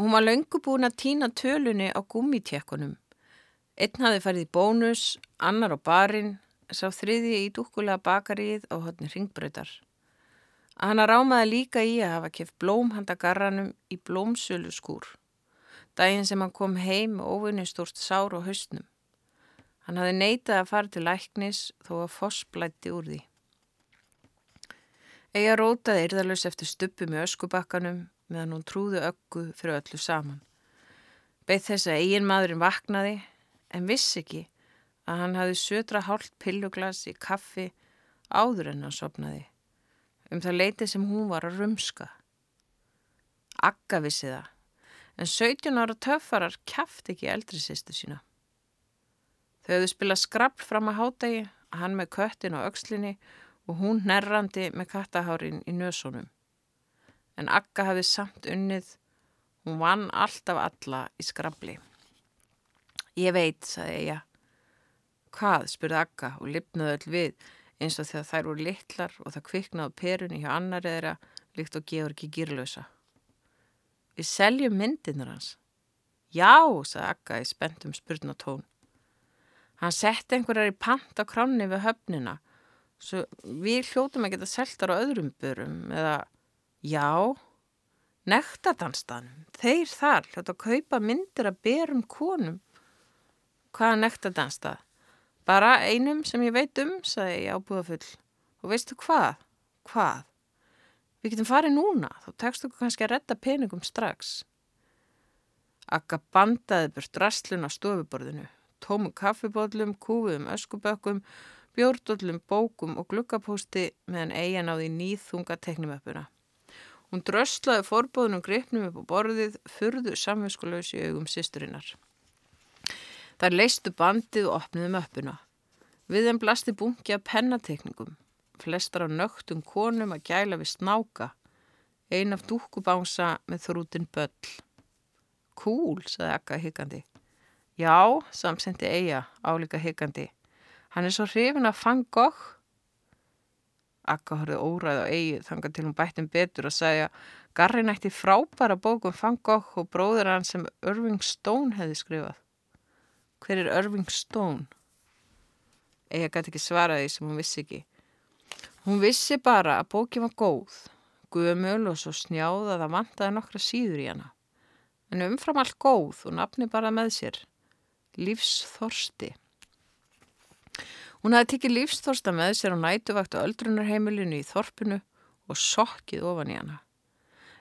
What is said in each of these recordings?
Hún var löngu búin að týna tölunni á gummitjekkunum. Einn hafi farið í bónus, annar á barinn, sá þriði í dúkulega bakarið á hodni ringbröytar. Hanna rámaði líka í að hafa keft blóm handa garranum í blómsölu skúr. Dægin sem hann kom heim og óvinni stórst sár á haustnum. Hann hafi neitað að fara til læknis þó að foss blætti úr því. Ega rótaði yrðalus eftir stuppu með öskubakkanum meðan hún trúði öggu fyrir öllu saman. Beith þess að eigin maðurinn vaknaði en vissi ekki að hann hafi södra hálft pilluglas í kaffi áður en hann sopnaði um það leiti sem hún var að rumska. Agga vissi það, en 17 ára töffarar kæft ekki eldri sýstu sína. Þau hefðu spilað skrapp fram að hátægi, hann með köttin á aukslinni og hún nerrandi með kattahárin í nösunum en Akka hafði samt unnið, hún vann alltaf alla í skrabli. Ég veit, sagði ég. Hvað, spurði Akka og lipnaði öll við eins og þegar þær voru litlar og það kviknaði perunni hjá annar eðra líkt og Georgi Gírlösa. Við seljum myndirnur hans. Já, sagði Akka í spentum spurnatón. Hann setti einhverjar í pant á kránni við höfnina svo við hljótum að geta seltar á öðrum börum eða Já, nektadansstanum, þeir þar hljótt að kaupa myndir að berum konum. Hvaða nektadanstað? Bara einum sem ég veit um, sagði ég ábúðafull. Og veistu hvað? Hvað? Við getum farið núna, þá tekst þú kannski að retta peningum strax. Akka bandaði burt rastlun á stofuborðinu, tómu kaffibóllum, kúfum, öskubökkum, bjórdóllum, bókum og glukkapósti meðan eigin á því nýðþunga teknumöppuna. Hún dröslaði forbóðunum gripnum upp á borðið, furðu samvinskulegs í augum sýsturinnar. Þar leistu bandið og opniði möppuna. Við þeim blasti bungi af pennatekningum. Flestar á nögtum konum að gæla við snáka. Ein af dúkubánsa með þrútin böll. Kúl, saði Akka higgandi. Já, samsendi Eija, álíka higgandi. Hann er svo hrifin að fang gogg Akka horfið óræð á eigi þangar til hún bættum betur og sagði að Garri nætti frábæra bókum Van Gogh og bróður hann sem Irving Stone hefði skrifað. Hver er Irving Stone? Eigi gæti ekki svaraði sem hún vissi ekki. Hún vissi bara að bóki var góð, guðmjöl og svo snjáð að það vantaði nokkra síður í hana. En umfram allt góð og nafni bara með sér. Lífsþorsti. Hún hafði tikið lífsþorsta með sér á nætuvakt á öldrunarheimilinu í Þorpinu og sokkið ofan í hana.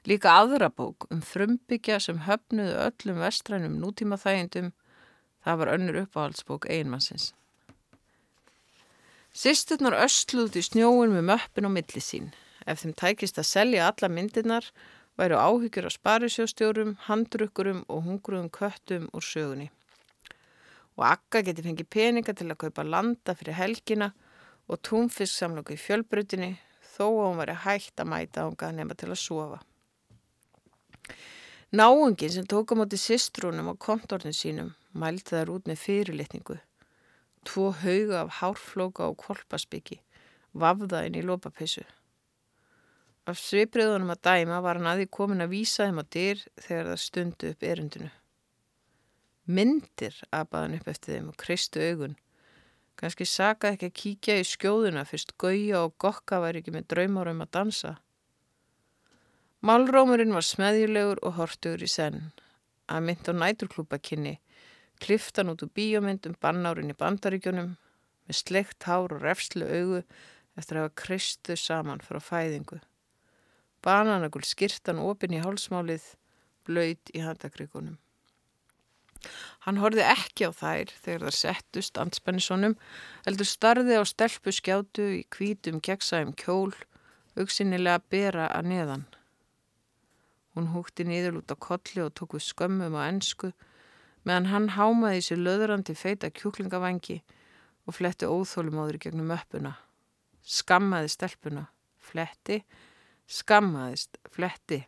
Líka aðra bók um frumbyggja sem höfnuðu öllum vestrænum nútíma þægindum, það var önnur uppáhaldsbók einmannsins. Sisturnar ösluðt í snjóin með möppin og milli sín. Ef þeim tækist að selja alla myndirnar, væru áhyggjur á sparisjóstjórum, handrukkurum og hungruðum köttum úr sögunni og Akka geti fengið peninga til að kaupa landa fyrir helgina og túnfisk samlokku í fjölbrutinni þó að hún var hægt að mæta ánga nema til að sofa. Náungin sem tók á móti sistrúnum á kontornin sínum mælti þar út með fyrirlitningu. Tvo hauga af hárflóka og kvolpaspiki, vafða inn í lópapissu. Af svipriðunum að dæma var hann aði komin að vísa þeim á dyr þegar það stundu upp erundinu. Myndir aðbaðan upp eftir þeim og kristu augun. Ganski saka ekki að kíkja í skjóðuna fyrst gauja og gokka væri ekki með draumárum að dansa. Málrómurinn var smeðjulegur og hortugur í senn. Að mynd á næturklúpakinni, kliftan út úr bíomindum bannárin í bandaríkjunum, með sleikt hár og refslu augu eftir að hafa kristu saman frá fæðingu. Bananagul skirtan opin í hálsmálið, blöyt í handakrikunum. Hann horfið ekki á þær þegar það settust anspennisonum, heldur starði á stelpu skjátu í kvítum gegsaðum kjól, auksinilega bera að neðan. Hún húkti niður út á kolli og tók við skömmum á ennsku, meðan hann hámaði sér löðrandi feita kjúklingavangi og fletti óþólumóður gegnum öppuna. Skammaði stelpuna, fletti, skammaðist, fletti.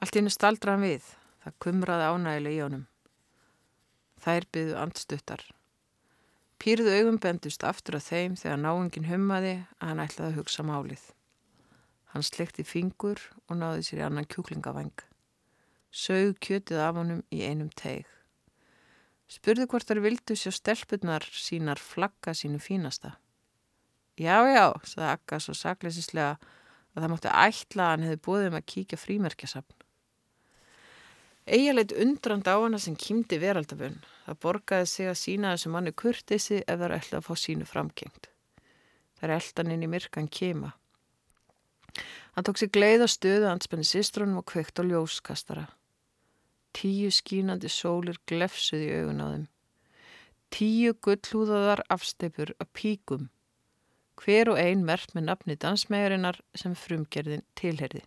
Allt ínum staldra hann við. Það kumraði ánægileg í honum. Þær byðu andstuttar. Pýrðu augum bendust aftur að þeim þegar náingin hummaði að hann ætlaði að hugsa málið. Hann slekti fingur og náði sér í annan kjúklingavang. sög kjötið af honum í einum teig. Spurði hvort þar vildu sjá stelpunar sínar flagga sínu fínasta. Já, já, saði Akka svo sakleisislega að það mátti ætla að hann hefði búið um að kíkja frímerkjasafn. Eiginleit undrand á hana sem kýmdi veraldafun. Það borgaði sig að sína þessu manni kurtisi ef það er ætla að fá sínu framkengt. Það er eldan inn í myrkan kema. Hann tók sér gleiða stöðu anspenni sýstrunum og kveikt á ljóskastara. Tíu skínandi sólir glefsuði í augun á þeim. Tíu gullhúðaðar afsteipur að píkum. Hver og ein mert með nafni dansmæjarinnar sem frumgerðin tilherði.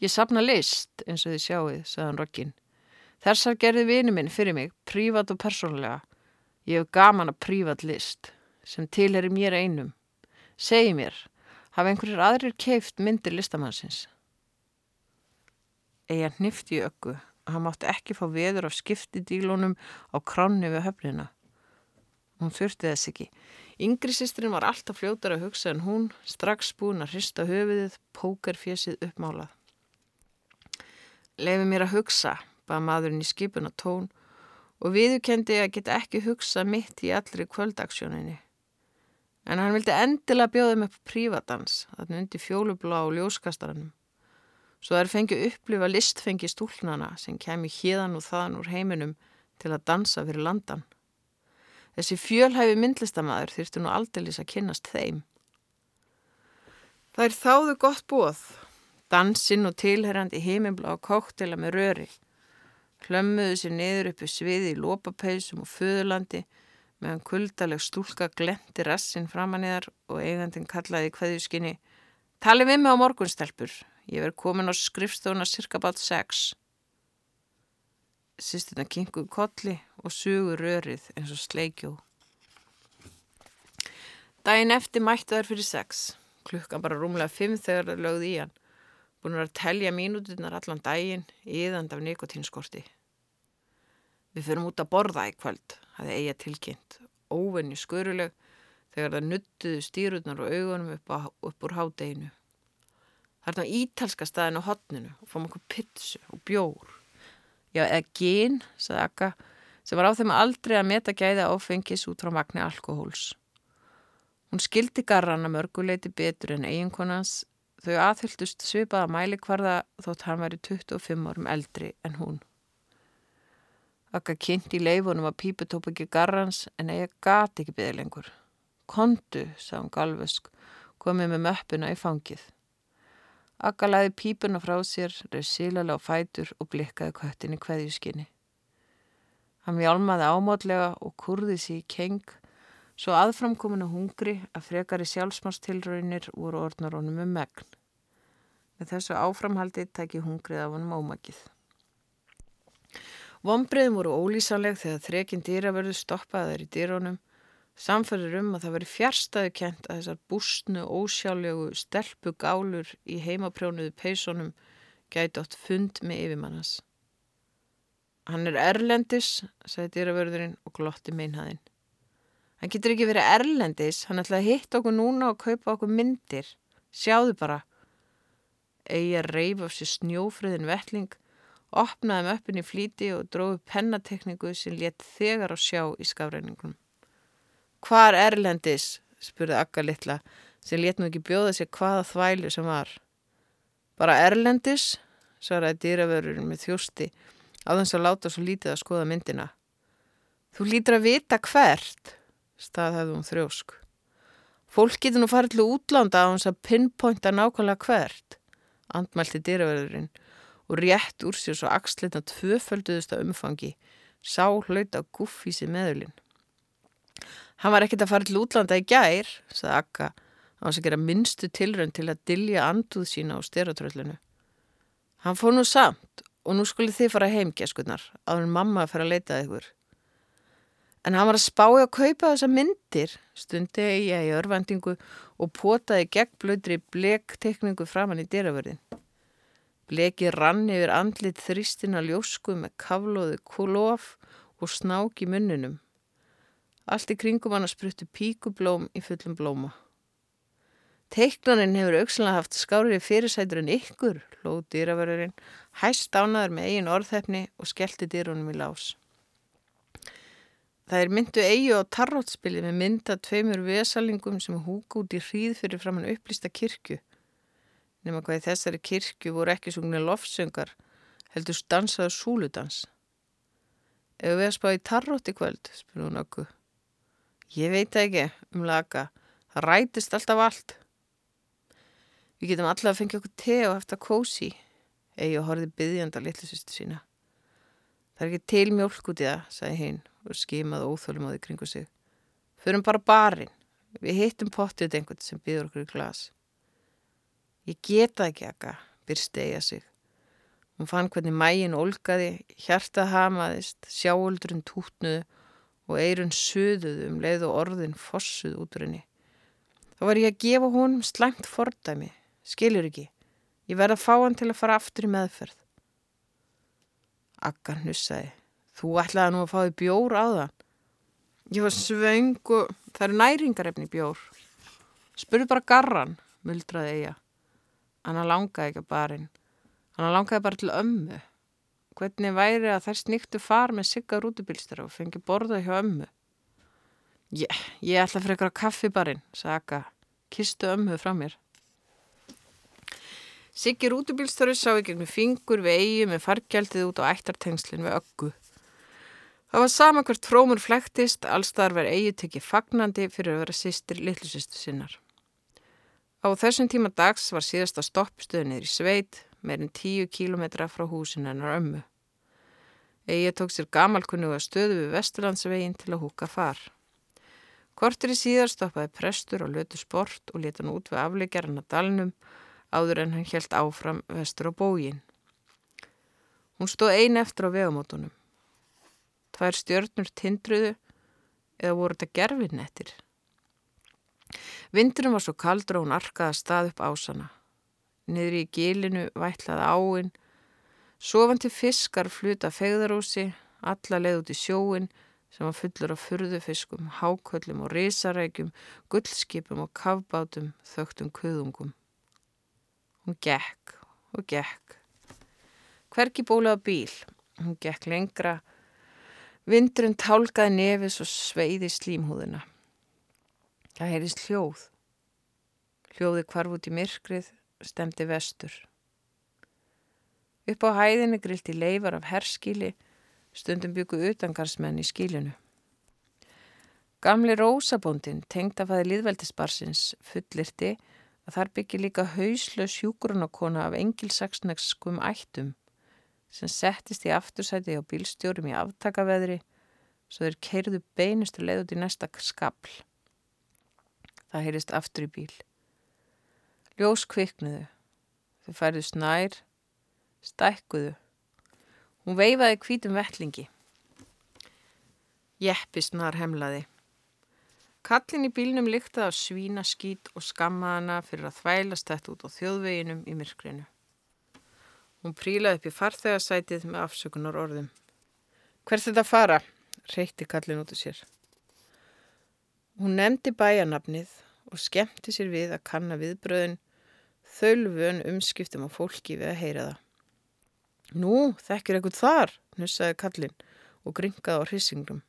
Ég sapna list, eins og þið sjáuð, sagðan Rokkin. Þessar gerði vini minn fyrir mig, prívat og persónulega. Ég hef gaman að prívat list, sem tilheri mér einum. Segji mér, hafa einhverjir aðrir keift myndir listamannsins? Eða hnifti öggu að hann mátti ekki fá veður af skiptidílunum á kranni við höfnina. Hún þurfti þess ekki. Yngri sýstrin var alltaf fljótar að hugsa en hún, strax búin að hrista höfuðið, pókerfjesið uppmálað. Lefi mér að hugsa, baða maðurinn í skipuna tón og viðukendi að geta ekki hugsa mitt í allri kvöldaksjóninni. En hann vildi endilega bjóða mig upp prívatans, þarna undir fjólublá og ljóskastaranum. Svo þær fengið upplifa listfengi stúlnana sem kemi híðan og þaðan úr heiminum til að dansa fyrir landan. Þessi fjölhæfi myndlistamæður þurfti nú aldeilis að kynnast þeim. Það er þáðu gott bóð dansinn og tilherrandi heiminblá kóktela með röri. Hlömmuðu sér niður uppi sviði í lópapeisum og föðurlandi meðan kuldaleg stúlka glendi rassin framanniðar og eigandin kallaði hverjuskinni Tali við mig á morgunstelpur, ég verð komin á skrifstofuna cirka bát sex. Sistina kinguð kolli og sugur rörið eins og sleikjóð. Dæin eftir mættu þær fyrir sex, klukkan bara rúmlega fimm þegar það lögði í hann búin að telja mínúturnar allan daginn íðand af nikotínskorti. Við fyrum út að borða í kvöld, hafði eiga tilkynnt, óvenni skuruleg þegar það nuttuðu stýrurnar og augunum upp, á, upp úr hádeginu. Þá ítalska staðin á hotninu og fórum okkur pitsu og bjór. Já, eða gín, saði Akka, sem var á þeim aldrei að meta gæða áfengis út frá magni alkohóls. Hún skildi garrana mörguleiti betur en eiginkonans Þau aðhyldust svipaða mælikvarða þótt hann væri 25 árum eldri en hún. Akka kynnt í leifunum að pípu tóp ekki garrans en eiga gati ekki byggði lengur. Kondu, sá hún galvösk, komið með möppuna í fangið. Akka laði pípuna frá sér, reyð sílalega á fætur og blikkaði köttin í kveðjuskinni. Hann mjálmaði ámótlega og kurði sér í keng, svo aðframkominu hungri að frekari sjálfsmarstilraunir voru orðnar honum um megn. Með þessu áframhaldi tæki hungrið af honum ómakið. Vombriðum voru ólýsaleg þegar þrekinn dýraverðu stoppaði þær í dýrónum, samferður um að það veri fjärstaðu kent að þessar bústnu ósjálegu stelpu gálur í heimaprjónuðu peysonum gæti átt fund með yfirmannas. Hann er erlendis, sagði dýraverðurinn og glotti meinhaðinn. Hann getur ekki verið erlendis, hann ætlaði að hitta okkur núna og kaupa okkur myndir. Sjáðu bara, Eija reif af sér snjófröðin vettling, opnaði möppin í flíti og dróði pennatekningu sem létt þegar á sjá í skafræningum. Hvar Erlendis? spurði Akka litla sem létt nú ekki bjóða sér hvaða þvælu sem var. Bara Erlendis? svaraði dýravörurinn með þjósti á þess að láta svo lítið að skoða myndina. Þú lítur að vita hvert, staðhæði hún þrjósk. Fólk getur nú farið til útlanda á hans að pinpointa nákvæmlega hvert andmælti dýraverðurinn og rétt úr sér svo axleitna tvöfölduðust að umfangi, sá hlaut á guffísi meðulinn. Hann var ekkert að fara til útlanda í gær, saði Akka, á þess að gera minnstu tilrönd til að dilja anduð sína á steratröllinu. Hann fór nú samt og nú skulle þið fara heim, geskurnar, áður en mamma að fara að leita ykkur. En hann var að spája að kaupa þessa myndir, stundi ég í örvendingu og potaði gegnblöðri blektekningu framann í dyrravörðin. Bleki rann yfir andlit þristina ljósku með kavlóðu kolof og snák í munnunum. Allt í kringum hann að spruttu píkublóm í fullum blóma. Teiknaninn hefur aukslega haft skárið fyrirsætur en ykkur, hlóð dýraverðurinn, hæst ánaður með eigin orðhefni og skellti dýrunum í lás. Það er myndu eigi á tarrótspili með mynda tveimur vesalingum sem húka út í hríð fyrir framann upplýsta kirkju. Nefna hvað í þessari kirkju voru ekki sungnir lofsöngar, heldur stansaður súludans. Ef við að spá í tarrótt í kvöld, spurði hún okkur. Ég veit ekki um laga, það rætist alltaf allt. Við getum alltaf að fengja okkur te og eftir að kósi, eigi og horfið byggjanda litlusistu sína. Það er ekki til mjölk út í það, sagði hinn og skimaði óþólum á því kringu sig. Förum bara barinn. Við hittum pottið einhvern sem byður okkur í glas. Ég geta ekki akka, byrst eiga sig. Hún fann hvernig mægin olgaði, hjartað hamaðist, sjáöldrun tútnuðu og eirun söðuðu um leið og orðin fossuð út úr henni. Þá var ég að gefa honum slæmt fordæmi. Skilur ekki. Ég verði að fá hann til að fara aftur í meðferð. Akka hnussaði. Þú ætlaði nú að fá því bjór á það. Ég var svöng og það eru næringarefni bjór. Spurðu bara garran, muldraði eiga. Hanna langaði ekki að barinn. Hanna langaði bara til ömmu. Hvernig væri að þær sníktu far með sigga rútubilstur og fengi borða hjá ömmu? Ég, ég ætla að frekar á kaffibarinn, sagði Akka. Kistu ömmu frá mér. Siggi rútubílstöru sá í gegnum fingur við eigi með fargjaldið út á ættartengslinn við öggu. Það var sama hvert frómur flæktist, allstar verið eigi tekið fagnandi fyrir að vera sýstir litlusistu sinnar. Á þessum tíma dags var síðasta stoppstöðunir í sveit, meirinn tíu kílometra frá húsin hennar ömmu. Eigi tók sér gamalkunnuga stöðu við Vesturlandsvegin til að húka far. Kortir í síðar stoppaði prestur og lötu sport og leta hann út við afleikjarna dalnum áður en hann helt áfram vestur á bógin. Hún stóð ein eftir á vegamótunum. Tvær stjörnur tindruðu eða voru þetta gerfinnettir. Vindurum var svo kaldur og hún arkaði stað upp ásana. Niður í gilinu vætlaði áinn, sofandi fiskar fluta fegðarúsi, alla leið út í sjóin sem var fullur af furðufiskum, háköllum og risarækjum, gullskipum og kavbátum, þögtum kuðungum. Hún gekk og gekk. Hverki bólaða bíl. Hún gekk lengra. Vindurinn tálkaði nefis og sveiði slímhúðina. Það heyrðist hljóð. Hljóði kvarf út í myrkrið, stemdi vestur. Upp á hæðinni grilti leifar af herskíli, stundum byggu utangarsmenn í skílinu. Gamli rósabóndin, tengd af aðið liðveldisbarsins, fullirti að þar byggir líka hauslaus hjúgrunarkona af engilsaksnegskum ættum sem settist í aftursæti á bílstjórum í aftakaveðri svo þeir keirðu beinustu leið út í næsta skabl. Það heyrist aftur í bíl. Ljós kviknuðu. Þau færðu snær, stækkuðu. Hún veifaði kvítum vellingi. Jeppi snar hemlaði. Kallin í bílnum líktaði af svína skít og skammaðana fyrir að þvælast þetta út á þjóðveginum í myrkrinu. Hún prílaði upp í farþegarsætið með afsökunar orðum. Hvert þetta fara? reykti kallin út af sér. Hún nefndi bæjanabnið og skemmti sér við að kanna viðbröðin þölvun umskiptum á fólki við að heyra það. Nú, þekkir ekkert þar, nussaði kallin og gringaði á hrissinglum.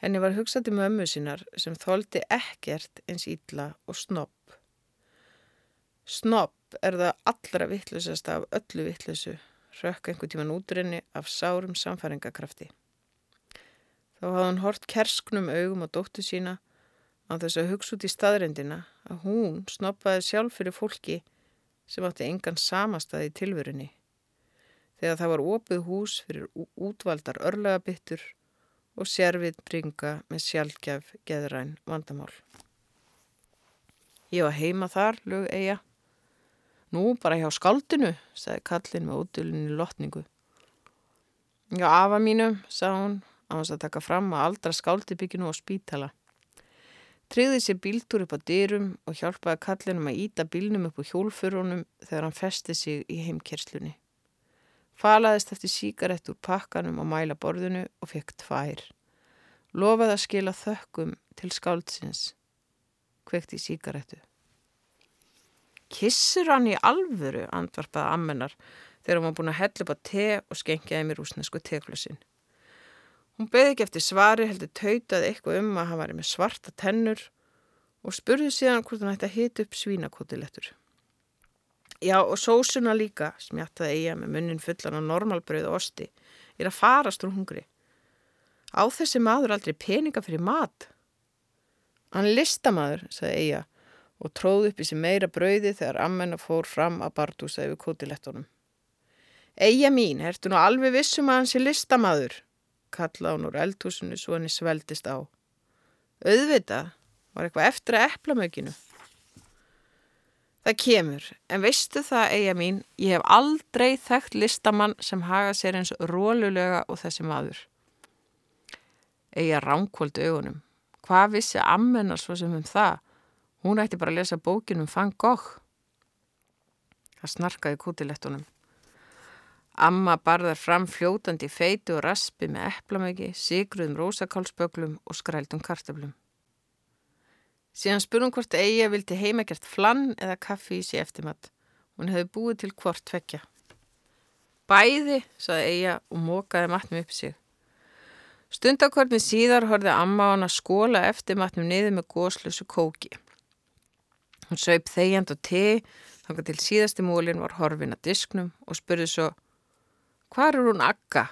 Henni var hugsað til mömmu sínar sem þóldi ekkert eins ítla og snopp. Snopp er það allra vittlusast af öllu vittlusu, rökk einhver tíman útrinni af sárum samfæringakrafti. Þá hafði hann hort kersknum augum á dóttu sína á þess að hugsa út í staðrendina að hún snoppaði sjálf fyrir fólki sem átti engan samastað í tilvörunni. Þegar það var opið hús fyrir útvaldar örlegabittur og sérvið bringa með sjálfgjaf geðræn vandamál. Ég var heima þar, lög eiga. Nú, bara hjá skaldinu, sagði kallin með útdölunni lotningu. Já, afa mínu, sagði hún, á hans að taka fram að aldra skáldibygginu og spítala. Tryði sér bíltúr upp á dyrum og hjálpaði kallinum að íta bílnum upp á hjólfurunum þegar hann festi sig í heimkerslunni. Falaðist eftir síkarett úr pakkanum á mæla borðinu og fekk tvær. Lofaði að skila þökkum til skáldsins. kveikt í síkaretu. Kissur hann í alvöru, andvarpaði ammennar þegar hún var búin að hella upp á te og skengjaði mér úsnesku teklösin. Hún beði ekki eftir svari, heldur tautaði eitthvað um að hann var með svarta tennur og spurði síðan hvort hann ætti að hita upp svínakótilettur. Já, og sósuna líka, smjattaði eiga með munnin fullan á normalbröð og osti, er að farast úr hungri. Á þessi maður aldrei peninga fyrir mat. Hann listamaður, sagði eiga og tróði upp í sig meira brauði þegar ammenna fór fram að bardúsa yfir kótilettunum. Eija mín, ertu nú alveg vissum að hans er listamaður? Kalla hún úr eldhúsinu svo henni sveldist á. Auðvita, var eitthvað eftir að eplamöginu. Það kemur, en veistu það, Eija mín, ég hef aldrei þekkt listamann sem haga sér eins rólulega og þessi maður. Eija ránkvöldu augunum. Hvað vissi ammennar svo sem um það? Hún ætti bara að lesa bókinum Fang Gogh. Það snarkaði kútilettunum. Amma barðar fram fljótandi feitu og raspi með eplamögi, sigruðum rósakálsböglum og skrældum kartaflum. Síðan spurðum hvort Eija vildi heimagjart flann eða kaffi í sér eftirmatt. Hún hefði búið til hvort tvekja. Bæði, saði Eija og mókaði matnum upp sig. Stundakvarnið síðar horfið amma á hann að skóla eftirmatnum niður með góðslösu kóki. Hún söip þegjand og te, þangar til síðasti múlin var horfin að disknum og spurði svo Hvar er hún akka?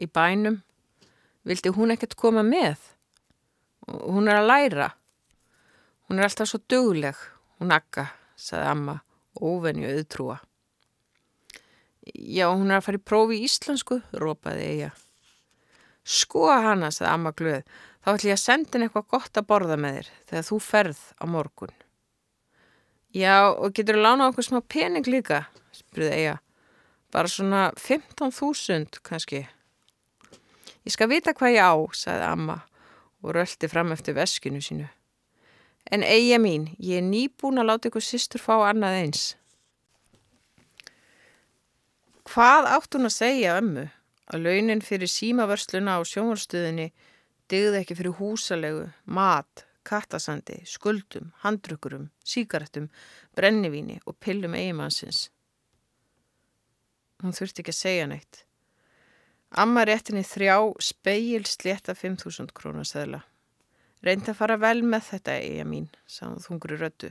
Í bænum. Vildi hún ekkert koma með? Hún er að læra. Hún er alltaf svo döguleg, hún akka, saði amma, óvenju auðtrúa. Já, hún er að fara í prófi í íslensku, rópaði eiga. Skoa hana, saði amma glöð, þá ætlum ég að senda henni eitthvað gott að borða með þér þegar þú ferð á morgun. Já, og getur þú lána okkur smá pening líka, spurði eiga bara svona 15.000 kannski. Ég skal vita hvað ég á, sagði amma og röldi fram eftir veskinu sínu. En eiga mín, ég er nýbúin að láta ykkur sýstur fá annað eins. Hvað átt hún að segja ömmu? Að launin fyrir símavörsluna á sjónvarstöðinni digði ekki fyrir húsalegu, mat, kattasandi, skuldum, handrukurum, síkaretum, brennivíni og pillum eigimannsins. Hún þurfti ekki að segja neitt. Amma réttinni þrjá speil slétta 5.000 krónasæðla. Reyndi að fara vel með þetta, eiga mín, sagði þungri rödu.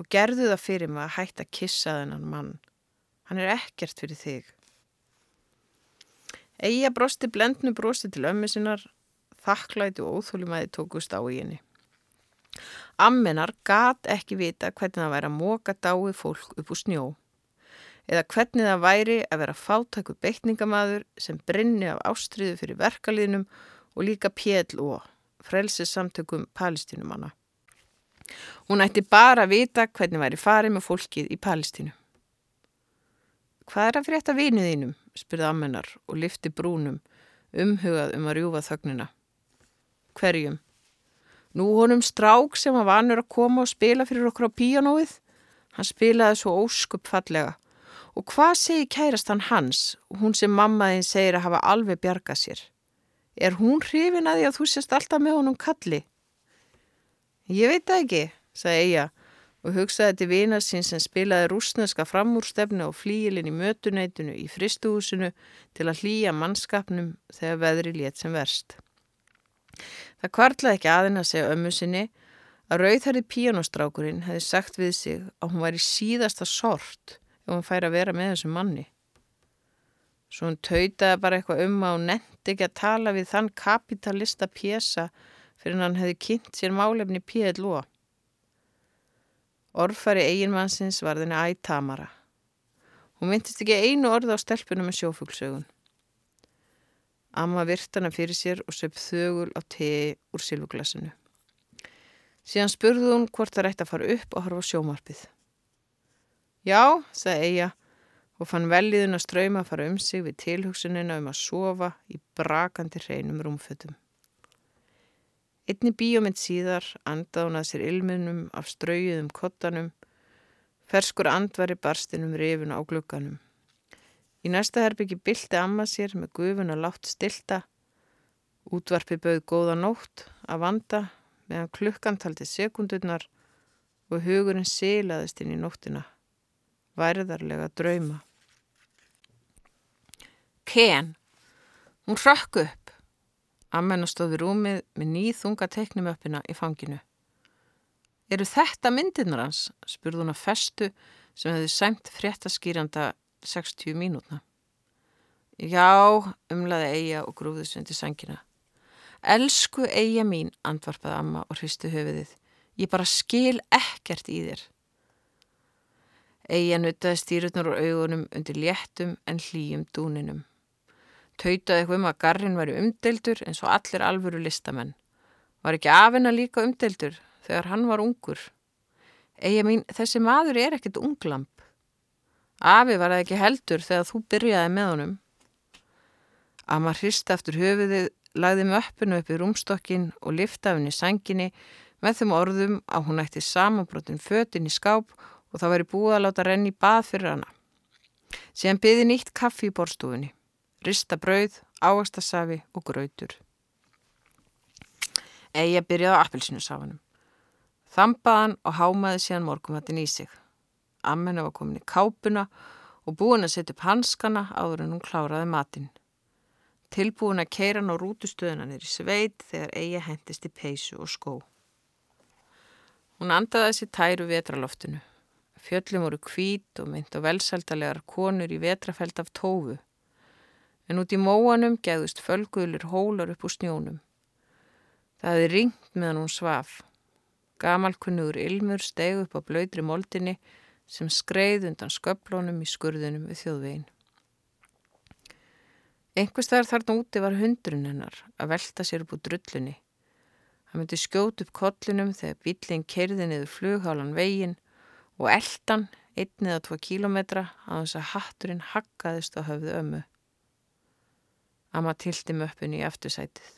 Og gerðu það fyrir mig að hætta að kissa þennan mann. Hann er ekkert fyrir þig. Eiga brosti blendnu brosti til ömmu sinnar, þakklæti og óþólumæði tókust á í henni. Ammenar gat ekki vita hvernig það væri að móka dái fólk upp úr snjó eða hvernig það væri að vera fátæku beitningamadur sem brinni af ástriðu fyrir verkaliðnum og líka pjell og frelsið samtökum palestínumanna. Hún ætti bara að vita hvernig væri farið með fólkið í Palestínu. Hvað er að frétta vinuðínum? spurði ammennar og lifti brúnum, umhugað um að rjúfa þögnina. Hverjum? Nú honum strák sem var vanur að koma og spila fyrir okkur á píanóið. Hann spilaði svo óskup fallega Og hvað segir kærastan hans, hún sem mammaðin segir að hafa alveg bjargað sér? Er hún hrifin að því að þú sést alltaf með honum kalli? Ég veit það ekki, sagði Eija og hugsaði til vina sín sem spilaði rúsneska framúrstefnu og flíilin í mötuneytinu í fristuhúsinu til að hlýja mannskapnum þegar veðri létt sem verst. Það kvartlaði ekki aðeins að segja ömmu sinni að rauðherri píanostrákurinn hefði sagt við sig að hún var í síðasta sort ef hún fær að vera með þessum manni. Svo hún tautaði bara eitthvað um að hún netti ekki að tala við þann kapitalista pjesa fyrir hann hefði kynnt sér málefni P.L.O. Orfari eiginmannsins var þenni ættamara. Hún myndist ekki einu orð á stelpunum með sjófuglsögun. Amma virtana fyrir sér og söp þögul á tegi úr silvuglasinu. Síðan spurði hún hvort það rætti að fara upp og horfa á sjómarpið. Já, sagði Eija og fann velliðun að ströyma að fara um sig við tilhugsunina um að sofa í brakandi hreinum rúmfötum. Einni bíómynd síðar andaði hún að sér ilmunum af ströyjuðum kottanum, ferskur andvari barstinum rifun á glugganum. Í næsta herbyggi bylti amma sér með gufun að látt stilta, útvarpi bauð góða nótt að vanda meðan klukkan taldi sekundurnar og hugurinn sílaðist inn í nóttina. Værðarlega drauma. Ken. Hún rökk upp. Ammenna stóði rúmið með nýþunga teiknumöppina í fanginu. Eru þetta myndirnar hans? spurði hún að festu sem hefði sæmt fréttaskýranda 60 mínútna. Já, umlaði Eija og grúði sundi sangina. Elsku Eija mín, andvarpaði amma og hristu höfuðið. Ég bara skil ekkert í þér. Eija nuttaði stýrutnur úr augunum undir léttum en hlýjum dúninum. Tautaði eitthvað um að garrin væri umdeldur eins og allir alvöru listamenn. Var ekki afina líka umdeldur þegar hann var ungur? Eija mín, þessi maður er ekkit unglamp. Afi var það ekki heldur þegar þú byrjaði með honum. Amma hrista eftir höfuðið, lagði möppinu upp í rúmstokkin og lifta af henni sænginni með þeim orðum að hún ætti samanbrotin fötin í skáp og það væri búið að láta renni bað fyrir hana. Síðan byði nýtt kaffi í borstofunni, rista brauð, ávastasafi og grautur. Eija byrjaði á appilsinusafanum. Þambaðan og hámaði síðan morgumattin í sig. Ammenna var komin í kápuna og búin að setja upp hanskana áður en hún kláraði matinn. Tilbúin að keira ná rútustöðunanir í sveit þegar Eija hendist í peysu og skó. Hún andaði þessi tæru vetraloftinu. Fjöllum voru kvít og mynd og velsaldalegar konur í vetrafæld af tófu. En út í móanum geðust fölguðlir hólar upp úr snjónum. Það hefði ringt meðan hún svaf. Gamalkunnugur ilmur steg upp á blöydri moldinni sem skreið undan sköplónum í skurðunum við þjóðvegin. Einhvers þar þarna úti var hundurinn hennar að velta sér upp úr drullunni. Hann myndi skjót upp kollinum þegar bílinn kerði niður flughálan veginn og eldan einn eða tvo kílometra að þess að hatturinn hakkaðist á höfðu ömmu. Amma tilti möppun í aftursætið.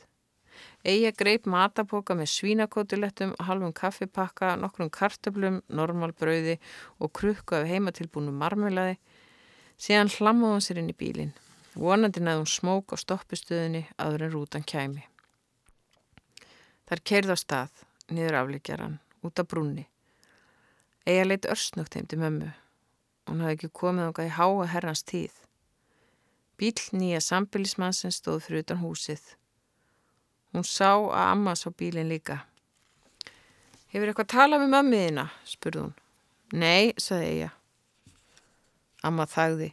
Eija greip matapoka með svínakótilettum, halvum kaffipakka, nokkrum kartöblum, normalbrauði og krukku af heimatilbúnum marmelaði. Síðan hlammaði hann sér inn í bílinn. Vonandi næði hún smók á stoppistöðinni aður en rútan kæmi. Þar keirði á stað, niður afleikjaran, út af brúnni. Eija leitt örsnugt heim til mömmu. Hún hafði ekki komið okkar í háa herrans tíð. Bíl nýja sambilismann sem stóð fyrir utan húsið. Hún sá að amma sá bílinn líka. Hefur eitthvað talað með mömmiðina? spurði hún. Nei, saði Eija. Amma þagði.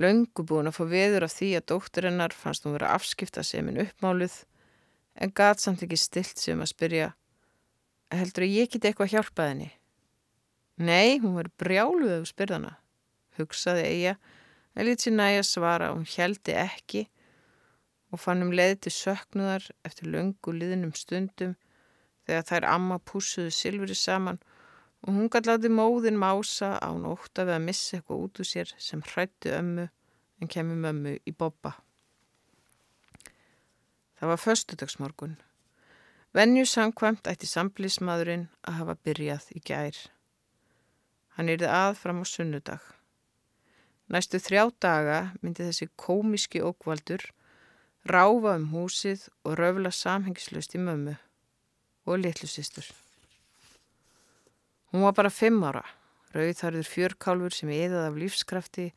Laungu búin að fá veður af því að dótturinnar fannst hún vera afskipta sem en uppmáluð en gat samt ekki stilt sem að spyrja heldur að ég geti eitthvað hjálpað henni? Nei, hún verið brjáluð af spyrðana, hugsaði Eija en lítið næja svara hún heldi ekki og fann um leið til söknuðar eftir löngu liðnum stundum þegar þær amma púsuðu silfri saman og hún gæti látið móðin mása á nótta við að missa eitthvað út úr sér sem hrættu ömmu en kemi mömmu í boppa. Það var förstudagsmorgun. Venju sangkvæmt ætti samblísmaðurinn að hafa byrjað í gær. Hann yrði að fram á sunnudag. Næstu þrjá daga myndi þessi komiski ókvaldur ráfa um húsið og röfla samhengislust í mömmu og litlusistur. Hún var bara fimm ára, rauðþarður fjörkálfur sem eðað af lífskrafti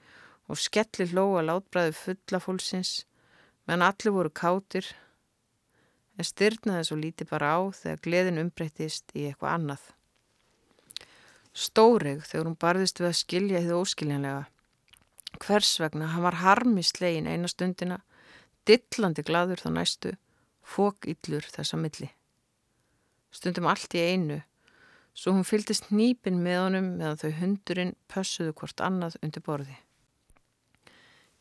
og skellir hlóa látbræðu fulla fólksins, menn allir voru kátir, en styrnaði svo lítið bara á þegar gleðin umbreyttist í eitthvað annað. Stóreg þegar hún barðist við að skilja þið óskiljanlega. Hvers vegna hann var harmislegin eina stundina dillandi gladur þá næstu, fók yllur þessa milli. Stundum allt í einu, svo hún fyldist nýpin með honum meðan þau hundurinn pössuðu hvort annað undir borði.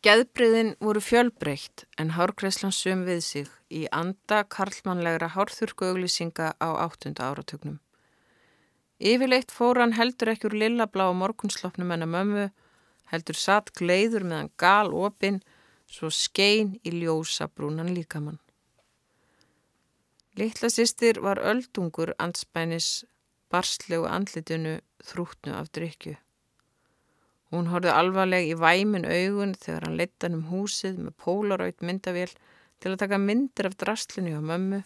Geðbriðin voru fjölbreytt en hárgreislan söm við sig í anda karlmannlegra hárþurku-auglýsinga á áttunda áratögnum. Yfirleitt fór hann heldur ekki úr lillablá morgunslopnum en að mömmu, heldur satt gleiður meðan gal opinn svo skein í ljósa brúnan líkamann. Littla sýstir var öldungur anspænis barslegu andlitinu þrútnu af drikju. Hún horfið alvarleg í væmin augun þegar hann leittan um húsið með pólaráit myndavél til að taka myndir af drastlinu á mömmu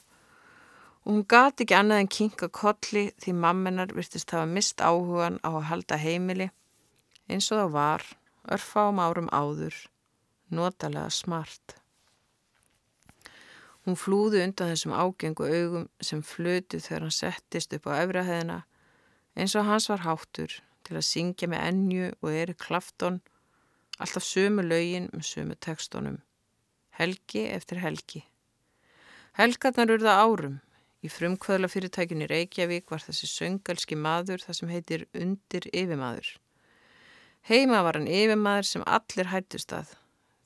og hún gati ekki annað en kinka kolli því mammenar virtist hafa mist áhugan á að halda heimili eins og það var örfám árum áður, notalega smart. Hún flúði undan þessum ágengu augum sem flötu þegar hann settist upp á efraheðina eins og hans var háttur til að syngja með ennju og eri klafton, alltaf sömu laugin með sömu tekstonum. Helgi eftir helgi. Helgarnar urða árum. Í frumkvöðla fyrirtækinni Reykjavík var þessi söngalski maður það sem heitir undir yfirmaður. Heima var hann yfirmaður sem allir hættust að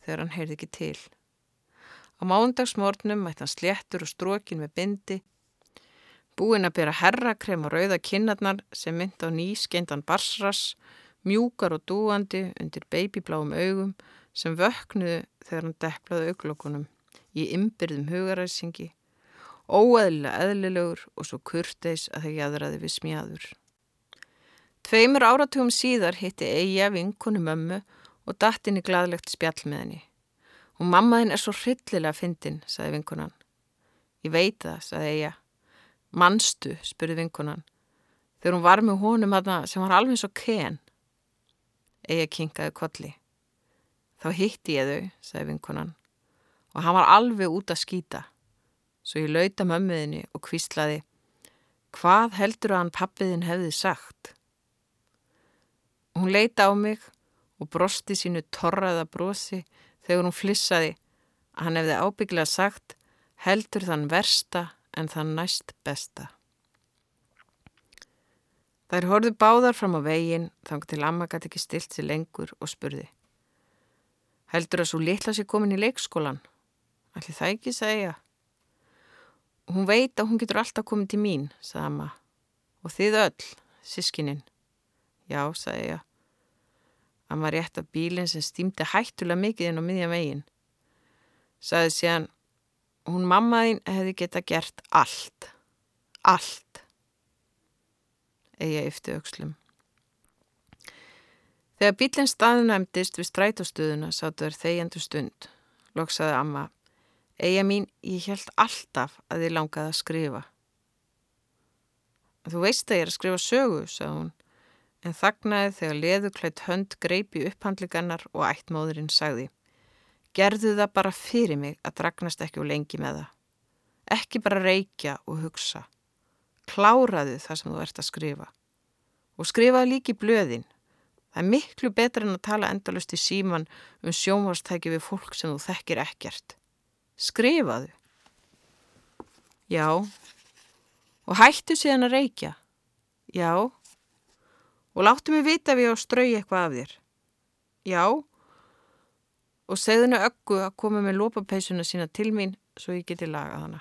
þegar hann heyrði ekki til. Á mándagsmórnum mætti hann sléttur og strókin með bindi, búinn að bera herrakrem og rauða kinnarnar sem myndi á nýskeindan barsras, mjúkar og dúandi undir babybláum augum sem vöknuðu þegar hann deplaði auglokkunum í ymbirðum hugaræsingi, óeðlilega eðlilegur og svo kurteis að það jæðraði við smjáður. Tveimur áratugum síðar hitti Eija vinkonu mömmu og datt inn í gladlegt spjall með henni. Og mammaðinn er svo hryllilega fyndin, saði vinkonan. Ég veit það, saði Eija. Manstu, spurði vinkonan. Þegar hún var með honum aðna sem var alveg svo ken. Eija kinkaði kolli. Þá hitti ég þau, saði vinkonan. Og hann var alveg út að skýta. Svo ég lauta mömmuðinni og kvíslaði. Hvað heldur að hann pappiðin hefði sagt? Hún leita á mig og brosti sínu torraða brosi þegar hún flissaði að hann hefði ábygglega sagt heldur þann versta en þann næst besta. Þær horfðu báðar fram á veginn þang til amma gæti ekki stilt sér lengur og spurði. Heldur að svo litla sér komin í leikskólan? Ætli það ekki segja? Hún veit að hún getur alltaf komin til mín, sagði amma. Og þið öll, sískininn. Já, sagði ég. Amma rétt af bílinn sem stýmdi hættulega mikið inn á miðjan veginn. Saði síðan, hún mammaðinn hefði geta gert allt. Allt. Eða eftir aukslum. Þegar bílinn staðnæmdist við strætóstöðuna sáttu þær þeigjandu stund. Loksaði amma, eiga mín, ég held alltaf að þið langaði að skrifa. Þú veist að ég er að skrifa sögu, sagði hún en þagnaði þegar leðuklætt hönd greipi upphandligannar og ættmóðurinn sagði Gerðu það bara fyrir mig að dragnast ekki og lengi með það. Ekki bara reykja og hugsa. Kláraðu það sem þú ert að skrifa. Og skrifaðu líki blöðin. Það er miklu betur en að tala endalust í síman um sjónvárstæki við fólk sem þú þekkir ekkert. Skrifaðu. Já. Og hættu síðan að reykja. Já og láttu mig vita ég á strau eitthvað af þér. Já, og segðinu öggu að koma með lópapeisuna sína til mín svo ég geti lagað hana.